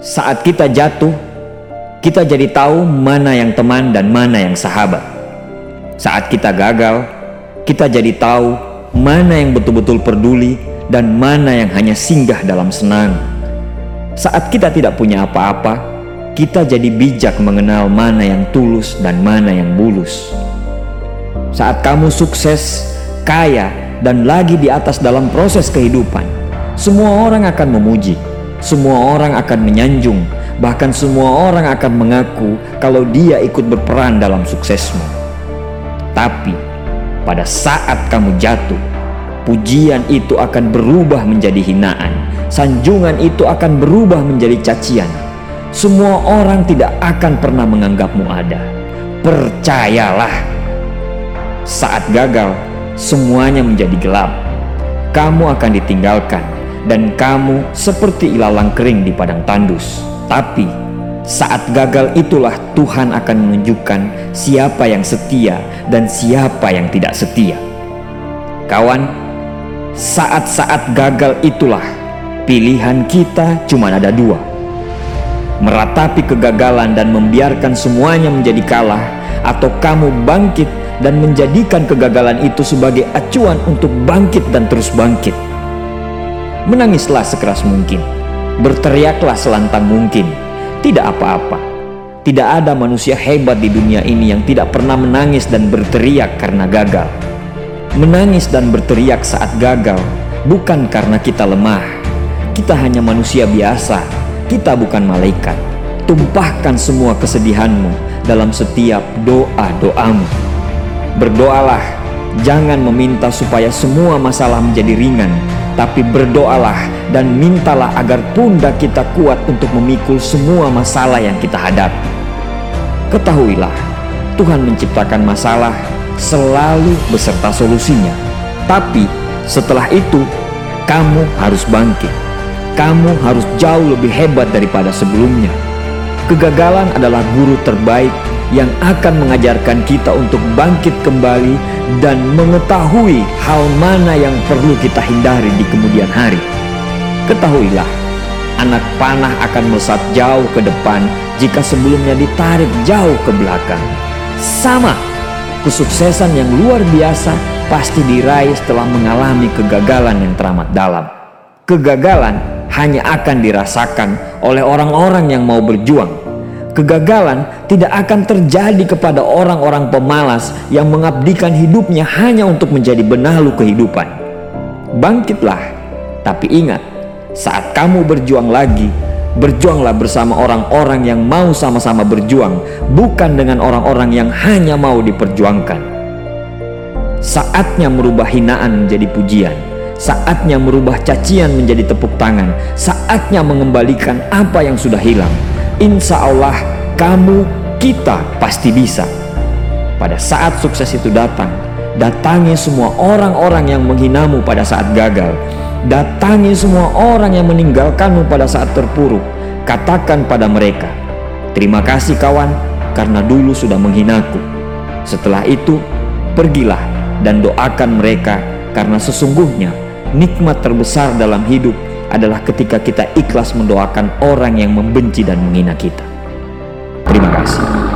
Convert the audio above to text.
Saat kita jatuh, kita jadi tahu mana yang teman dan mana yang sahabat. Saat kita gagal, kita jadi tahu mana yang betul-betul peduli dan mana yang hanya singgah dalam senang. Saat kita tidak punya apa-apa, kita jadi bijak mengenal mana yang tulus dan mana yang bulus. Saat kamu sukses, kaya, dan lagi di atas dalam proses kehidupan, semua orang akan memuji, semua orang akan menyanjung, bahkan semua orang akan mengaku kalau dia ikut berperan dalam suksesmu. Tapi pada saat kamu jatuh, pujian itu akan berubah menjadi hinaan, sanjungan itu akan berubah menjadi cacian. Semua orang tidak akan pernah menganggapmu ada. Percayalah saat gagal, semuanya menjadi gelap. Kamu akan ditinggalkan, dan kamu seperti ilalang kering di padang tandus. Tapi saat gagal itulah Tuhan akan menunjukkan siapa yang setia dan siapa yang tidak setia. Kawan, saat-saat gagal itulah pilihan kita cuma ada dua. Meratapi kegagalan dan membiarkan semuanya menjadi kalah, atau kamu bangkit dan menjadikan kegagalan itu sebagai acuan untuk bangkit dan terus bangkit. Menangislah sekeras mungkin, berteriaklah selantang mungkin, tidak apa-apa. Tidak ada manusia hebat di dunia ini yang tidak pernah menangis dan berteriak karena gagal. Menangis dan berteriak saat gagal bukan karena kita lemah. Kita hanya manusia biasa, kita bukan malaikat. Tumpahkan semua kesedihanmu dalam setiap doa-doamu. Berdoalah, jangan meminta supaya semua masalah menjadi ringan, tapi berdoalah dan mintalah agar pundak kita kuat untuk memikul semua masalah yang kita hadapi. Ketahuilah, Tuhan menciptakan masalah selalu beserta solusinya. Tapi setelah itu, kamu harus bangkit. Kamu harus jauh lebih hebat daripada sebelumnya. Kegagalan adalah guru terbaik yang akan mengajarkan kita untuk bangkit kembali dan mengetahui hal mana yang perlu kita hindari di kemudian hari. Ketahuilah, anak panah akan melesat jauh ke depan jika sebelumnya ditarik jauh ke belakang. Sama, kesuksesan yang luar biasa pasti diraih setelah mengalami kegagalan yang teramat dalam. Kegagalan hanya akan dirasakan oleh orang-orang yang mau berjuang Kegagalan tidak akan terjadi kepada orang-orang pemalas yang mengabdikan hidupnya hanya untuk menjadi benalu kehidupan. Bangkitlah, tapi ingat, saat kamu berjuang lagi, berjuanglah bersama orang-orang yang mau sama-sama berjuang, bukan dengan orang-orang yang hanya mau diperjuangkan. Saatnya merubah hinaan menjadi pujian. Saatnya merubah cacian menjadi tepuk tangan. Saatnya mengembalikan apa yang sudah hilang insya Allah kamu, kita pasti bisa. Pada saat sukses itu datang, datangi semua orang-orang yang menghinamu pada saat gagal. Datangi semua orang yang meninggalkanmu pada saat terpuruk. Katakan pada mereka, terima kasih kawan karena dulu sudah menghinaku. Setelah itu, pergilah dan doakan mereka karena sesungguhnya nikmat terbesar dalam hidup adalah ketika kita ikhlas mendoakan orang yang membenci dan menghina kita. Terima kasih.